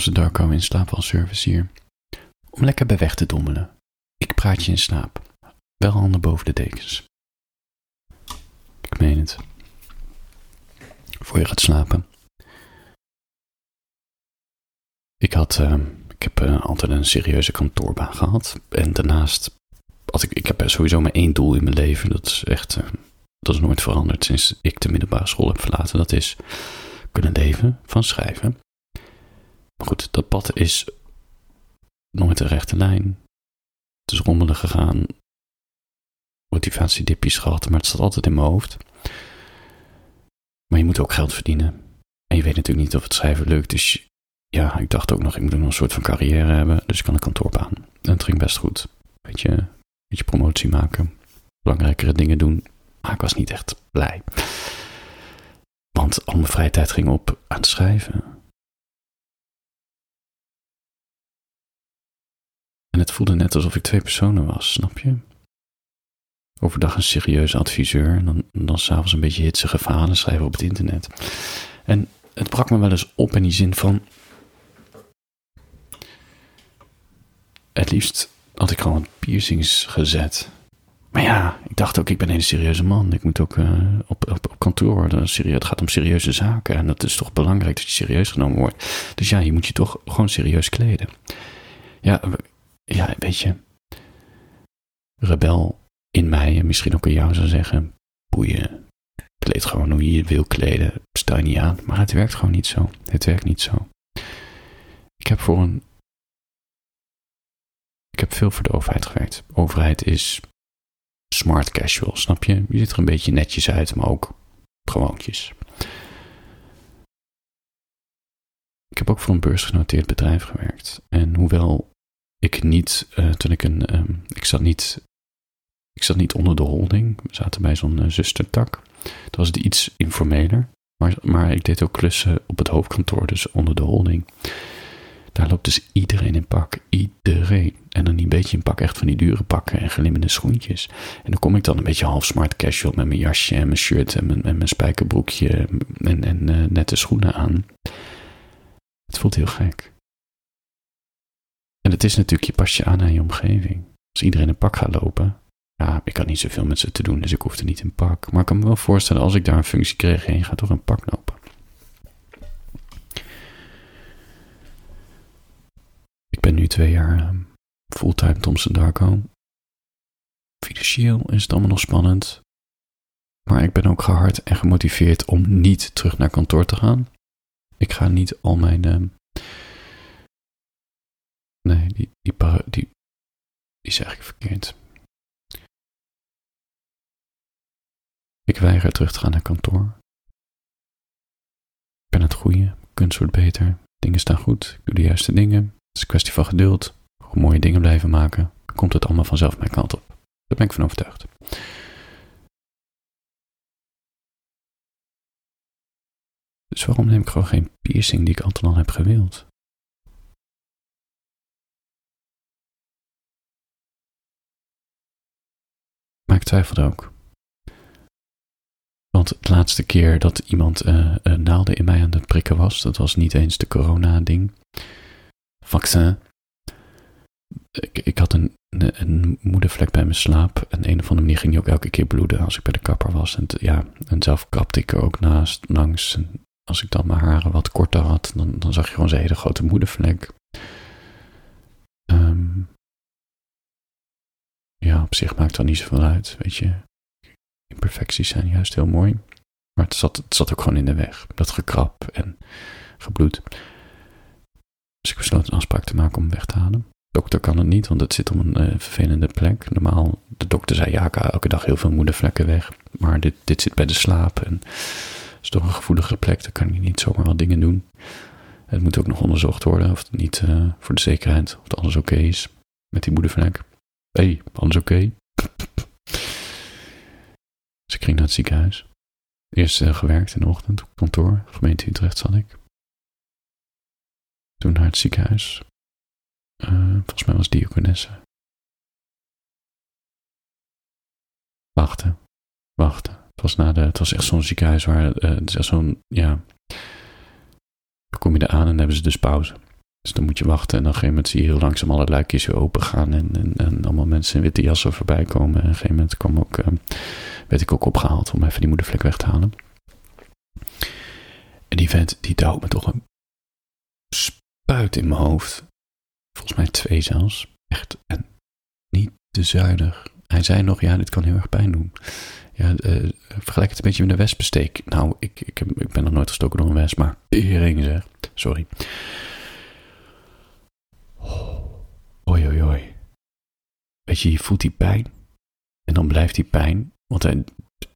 Tomse Darko in slaapwalservice hier. Om lekker bij weg te dommelen. Ik praat je in slaap. Wel handen boven de dekens. Ik meen het. Voor je gaat slapen. Ik had, uh, ik heb uh, altijd een serieuze kantoorbaan gehad. En daarnaast had ik, ik heb sowieso maar één doel in mijn leven. Dat is echt, uh, dat is nooit veranderd sinds ik de middelbare school heb verlaten. Dat is kunnen leven van schrijven. Maar goed, dat pad is nooit een rechte lijn. Het is rommelig gegaan. Motivatiedipjes gehad, maar het staat altijd in mijn hoofd. Maar je moet ook geld verdienen. En je weet natuurlijk niet of het schrijven lukt. Dus ja, ik dacht ook nog, ik moet nog een soort van carrière hebben. Dus ik kan een kantoorbaan. En het ging best goed. Weet je, beetje promotie maken. Belangrijkere dingen doen. Maar ik was niet echt blij. Want al mijn vrije tijd ging op aan het schrijven. Het voelde net alsof ik twee personen was, snap je? Overdag een serieuze adviseur en dan, dan s'avonds een beetje hitsige verhalen schrijven op het internet. En het brak me wel eens op in die zin van. Het liefst had ik gewoon piercings gezet. Maar ja, ik dacht ook, ik ben een serieuze man. Ik moet ook uh, op, op, kantoor, het gaat om serieuze zaken. En dat is toch belangrijk dat je serieus genomen wordt. Dus ja, je moet je toch gewoon serieus kleden. Ja, ja weet je, rebel in mij en misschien ook in jou zou zeggen, boeien, kleed gewoon hoe je je wil kleden, sta je niet aan. Maar het werkt gewoon niet zo. Het werkt niet zo. Ik heb voor een, ik heb veel voor de overheid gewerkt. overheid is smart casual, snap je? Je ziet er een beetje netjes uit, maar ook gewoontjes. Ik heb ook voor een beursgenoteerd bedrijf gewerkt. En hoewel ik niet, uh, toen ik een, um, ik zat niet, ik zat niet onder de holding. We zaten bij zo'n uh, zustertak. Dat was iets informeler. Maar, maar ik deed ook klussen op het hoofdkantoor, dus onder de holding. Daar loopt dus iedereen in pak. Iedereen. En dan een beetje in pak, echt van die dure pakken en glimmende schoentjes. En dan kom ik dan een beetje half smart casual met mijn jasje en mijn shirt en mijn, spijkerbroekje en, en uh, nette schoenen aan. Het voelt heel gek. En het is natuurlijk, je past je aan aan je omgeving. Als iedereen in pak gaat lopen, ja, ik had niet zoveel met ze te doen, dus ik hoefde niet in pak. Maar ik kan me wel voorstellen, als ik daar een functie kreeg, en je gaat toch in pak lopen. Ik ben nu twee jaar um, fulltime Thomson Darko. Financieel is het allemaal nog spannend. Maar ik ben ook gehard en gemotiveerd om niet terug naar kantoor te gaan. Ik ga niet al mijn. Nee, die, die, die, zeg ik verkeerd. Ik weiger terug te gaan naar kantoor. Ik ben het goede, kunst wordt beter, dingen staan goed, ik doe de juiste dingen. Het is een kwestie van geduld, gewoon mooie dingen blijven maken. Dan komt het allemaal vanzelf mijn kant op. Daar ben ik van overtuigd. Dus waarom neem ik gewoon geen piercing die ik altijd al heb gewild? Twijfelde ook. Want de laatste keer dat iemand uh, uh, naalden in mij aan het prikken was, dat was niet eens de corona-ding. Vaccin. Ik, ik had een, een, een, moedervlek bij mijn slaap. En een of andere manier ging die ook elke keer bloeden als ik bij de kapper was. En, ja, en zelf kapte ik er ook naast, langs. En als ik dan mijn haren wat korter had, dan, dan zag je gewoon zo'n hele grote moedervlek. Ja, op zich maakt dat niet zoveel uit, weet je. Imperfecties zijn juist heel mooi. Maar het zat, het zat ook gewoon in de weg. Dat gekrap en gebloed. Dus ik besloot een afspraak te maken om weg te halen. De dokter kan het niet, want het zit op een uh, vervelende plek. Normaal, de dokter zei ja, ik haal elke dag heel veel moedervlekken weg. Maar dit, dit zit bij de slaap en is toch een gevoelige plek. Dan kan je niet zomaar wat dingen doen. Het moet ook nog onderzocht worden of het niet uh, voor de zekerheid, of het alles oké is met die moedervlek. Hé, hey, alles oké? Okay? dus ging naar het ziekenhuis. Eerst uh, gewerkt in de ochtend op kantoor, gemeente Utrecht zat ik. Toen naar het ziekenhuis. Uh, volgens mij was diakonesse. Wachten, wachten. Het was, na de, het was echt zo'n ziekenhuis waar, uh, het is zo'n, ja, dan kom je er aan en hebben ze dus pauze. Dus dan moet je wachten en op een gegeven moment zie je heel langzaam alle luikjes weer open gaan en, en, en allemaal mensen in witte jassen voorbij komen. En op een gegeven moment kwam ook, uh, werd ik ook opgehaald om even die moedervlek weg te halen. En die vent, die duwt me toch een spuit in mijn hoofd. Volgens mij twee zelfs. Echt, en niet te zuinig. Hij zei nog, ja, dit kan heel erg pijn doen. Ja, uh, vergelijk het een beetje met een wespensteek. Nou, ik, ik, ik ben nog nooit gestoken door een wesp, maar tering zeg. Sorry. Oei, oei, oei. Weet je, je voelt die pijn. En dan blijft die pijn. Want hij,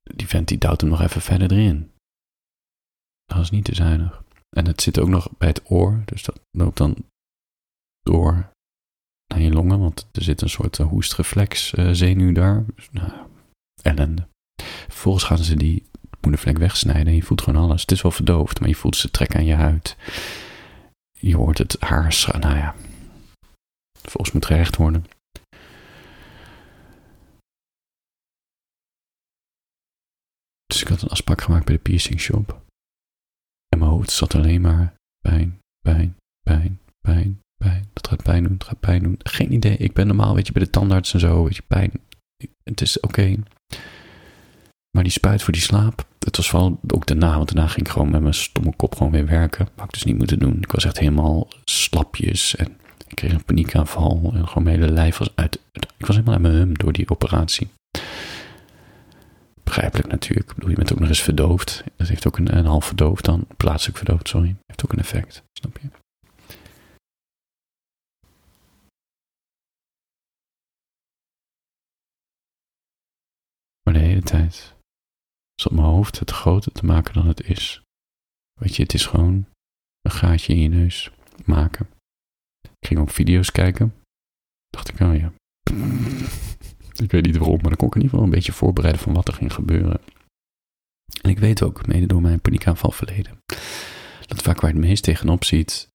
die vent die duwt hem nog even verder erin. Dat is niet te zuinig. En het zit ook nog bij het oor. Dus dat loopt dan door naar je longen. Want er zit een soort uh, hoestreflex uh, zenuw daar. Dus, nou, ellende. Vervolgens gaan ze die moedervlek wegsnijden. En je voelt gewoon alles. Het is wel verdoofd, maar je voelt ze trekken aan je huid. Je hoort het haar. Nou ja, Volgens moet gerecht worden. Dus ik had een afspraak gemaakt bij de piercing shop. En mijn hoofd zat alleen maar pijn, pijn, pijn, pijn, pijn. Dat gaat pijn doen, het gaat pijn doen. Geen idee. Ik ben normaal, weet je, bij de tandarts en zo, weet je, pijn. Het is oké. Maar die spuit voor die slaap, het was vooral ook daarna, want daarna ging ik gewoon met mijn stomme kop gewoon weer werken. Wat ik dus niet moeten doen. Ik was echt helemaal slapjes en ik kreeg een paniekaanval en gewoon mijn hele lijf was uit. Ik was helemaal uit mijn hum door die operatie. Begrijpelijk natuurlijk. Ik bedoel, je bent ook nog eens verdoofd. Dat heeft ook een, een half verdoofd dan. Plaatselijk verdoofd, sorry. Heeft ook een effect. Snap je? Maar de hele tijd zat mijn hoofd het groter te maken dan het is. Weet je, het is gewoon een gaatje in je neus maken. Ik ging ook video's kijken. Dacht ik, oh ja. ik weet niet waarom, maar dan kon ik in ieder geval een beetje voorbereiden van wat er ging gebeuren. En ik weet ook, mede door mijn paniekaanval verleden, dat vaak waar het meest tegenop ziet,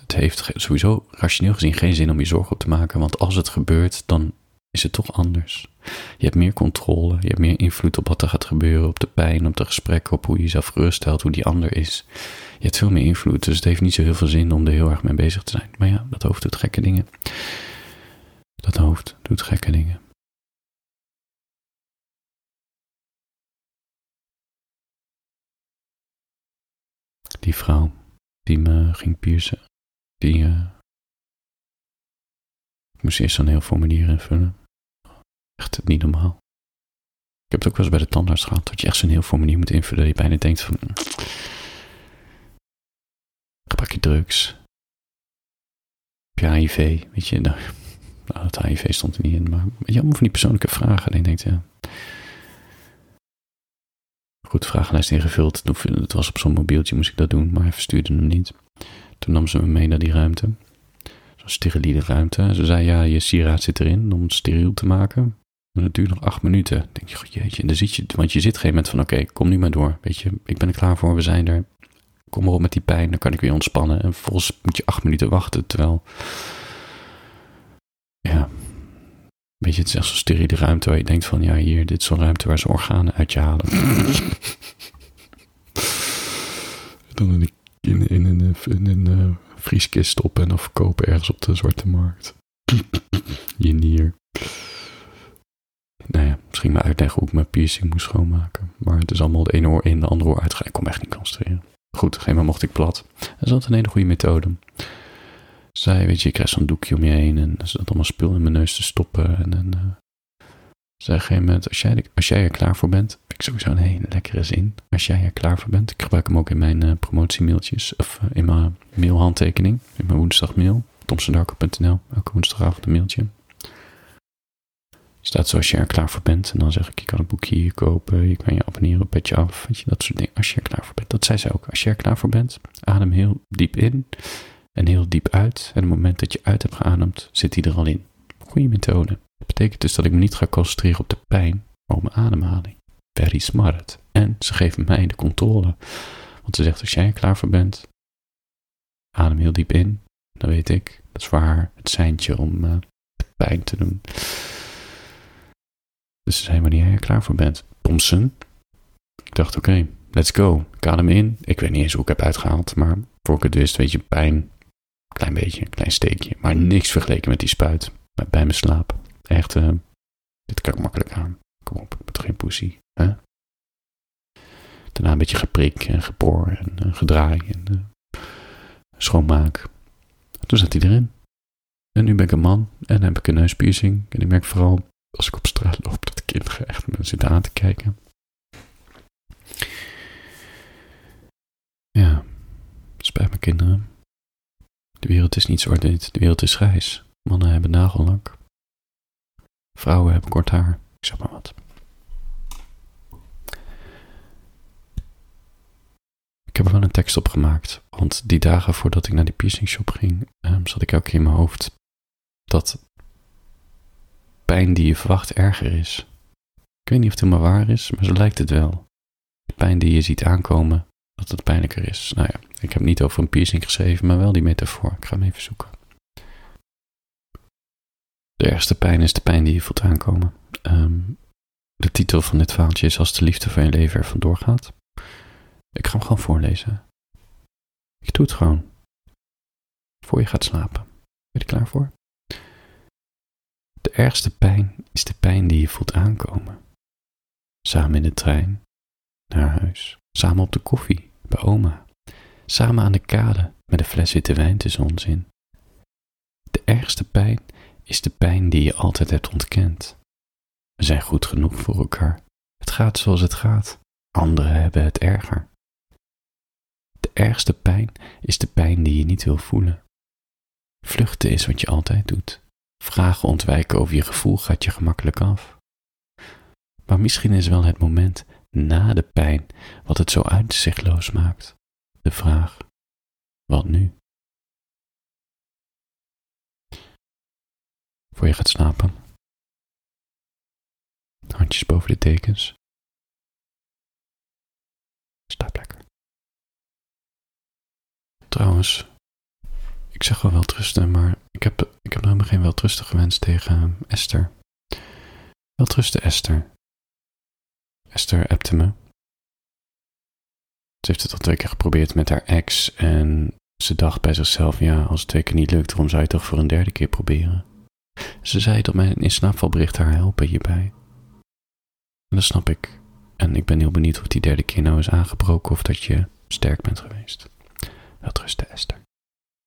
het heeft sowieso rationeel gezien geen zin om je zorgen op te maken, want als het gebeurt, dan is het toch anders. Je hebt meer controle, je hebt meer invloed op wat er gaat gebeuren, op de pijn, op de gesprekken, op hoe je jezelf geruststelt, hoe die ander is. Je hebt veel meer invloed, dus het heeft niet zo heel veel zin om er heel erg mee bezig te zijn. Maar ja, dat hoofd doet gekke dingen. Dat hoofd doet gekke dingen. Die vrouw die me ging piercen, die uh, ik moest eerst een heel formulier invullen. Echt niet normaal. Ik heb het ook wel eens bij de tandarts gehad, dat je echt zo'n heel formulier moet invullen, dat je bijna denkt van, gebruik je drugs? Heb je HIV? Weet je, nou, nou, het HIV stond er niet in, maar weet je, allemaal van die persoonlijke vragen. En ik denk, ja. Goed, vragenlijst ingevuld. Het was op zo'n mobieltje, moest ik dat doen, maar hij verstuurde hem niet. Toen nam ze me mee naar die ruimte. Zo'n steriele ruimte. Ze zei, ja, je sieraad zit erin om het steriel te maken. Maar dat duurt nog acht minuten. Dan denk je, god jeetje. En dan zit je, want je zit geen moment van, oké, kom nu maar door. Weet je, ik ben er klaar voor, we zijn er kom maar op met die pijn, dan kan ik weer ontspannen. En vervolgens moet je acht minuten wachten, terwijl, ja, weet je, het is echt zo'n steriele ruimte waar je denkt van, ja, hier, dit is zo'n ruimte waar ze organen uit je halen. dan in, in, in, in, in een uh, vrieskist stoppen en of verkopen ergens op de zwarte markt. je nier. Nou ja, misschien me uitleggen hoe ik mijn piercing moest schoonmaken. Maar het is allemaal het ene oor in, de andere oor uitgaan. Ik kon me echt niet concentreren. Goed, geen maar mocht ik plat. Dat is altijd een hele goede methode. Zij, weet je, je krijgt zo'n doekje om je heen en ze dat allemaal spul in mijn neus te stoppen. En dan uh, zei op een gegeven moment, als jij, als jij er klaar voor bent, heb ik sowieso een hele lekkere zin. Als jij er klaar voor bent, ik gebruik hem ook in mijn uh, promotiemailtjes, of uh, in mijn mailhandtekening, in mijn woensdagmail, tomsendarko.nl, elke woensdagavond een mailtje staat zoals je er klaar voor bent. En dan zeg ik, je kan een boekje hier kopen, je kan je abonneren op Petje Af, je, dat soort dingen. Als je er klaar voor bent. Dat zei ze ook. Als je er klaar voor bent, adem heel diep in en heel diep uit. En het moment dat je uit hebt geademd, zit hij er al in. Goede methode. Dat betekent dus dat ik me niet ga concentreren op de pijn, maar op mijn ademhaling. Very smart. En ze geven mij de controle. Want ze zegt, als jij er klaar voor bent, adem heel diep in. Dan weet ik, dat is waar het seintje om uh, pijn te doen. Dus ze zei wanneer je klaar voor bent. Thompson. Ik dacht, oké, let's go. Ik adem in. Ik weet niet eens hoe ik heb uitgehaald, maar voor ik het wist, weet je, pijn. Klein beetje, klein steekje. Maar niks vergeleken met die spuit. Bij mijn slaap. Echt, uh, dit kan ik makkelijk aan. Kom op, ik ben geen poesie. Hè? Daarna een beetje geprik en gepoor en uh, gedraai en uh, schoonmaak. Toen zat hij erin. En nu ben ik een man en heb ik een neuspiercing. En ik merk vooral als ik op straat loop kinderen echt me zitten aan te kijken. Ja, spijt me kinderen. De wereld is niet zwart-wit, de wereld is grijs. Mannen hebben nagellak. Vrouwen hebben kort haar. Ik zeg maar wat. Ik heb er wel een tekst op gemaakt, want die dagen voordat ik naar die piercing shop ging, um, zat ik elke keer in mijn hoofd dat pijn die je verwacht erger is. Ik weet niet of het helemaal waar is, maar zo lijkt het wel. De pijn die je ziet aankomen, dat het pijnlijker is. Nou ja, ik heb niet over een piercing geschreven, maar wel die metafoor. Ik ga hem even zoeken. De ergste pijn is de pijn die je voelt aankomen. Um, de titel van dit verhaaltje is Als de liefde van je leven er vandoor gaat. Ik ga hem gewoon voorlezen. Ik doe het gewoon. Voor je gaat slapen. Ben je er klaar voor? De ergste pijn is de pijn die je voelt aankomen. Samen in de trein, naar huis, samen op de koffie, bij oma, samen aan de kade met een fles witte wijn tussen ons in. De ergste pijn is de pijn die je altijd hebt ontkend. We zijn goed genoeg voor elkaar. Het gaat zoals het gaat. Anderen hebben het erger. De ergste pijn is de pijn die je niet wil voelen. Vluchten is wat je altijd doet. Vragen ontwijken over je gevoel gaat je gemakkelijk af. Maar misschien is wel het moment na de pijn wat het zo uitzichtloos maakt. De vraag: wat nu? Voor je gaat slapen. Handjes boven de tekens. Slaap lekker. Trouwens, ik zeg wel weltrusten, maar ik heb, ik heb nog geen weltrusten gewenst tegen Esther. Weltrusten Esther. Esther appte me. Ze heeft het al twee keer geprobeerd met haar ex en ze dacht bij zichzelf, ja, als het twee keer niet lukt, waarom zou je toch voor een derde keer proberen? Ze zei dat mijn inslaapvalbericht haar helpen hierbij. En dat snap ik. En ik ben heel benieuwd of die derde keer nou is aangebroken of dat je sterk bent geweest. Welterusten Esther.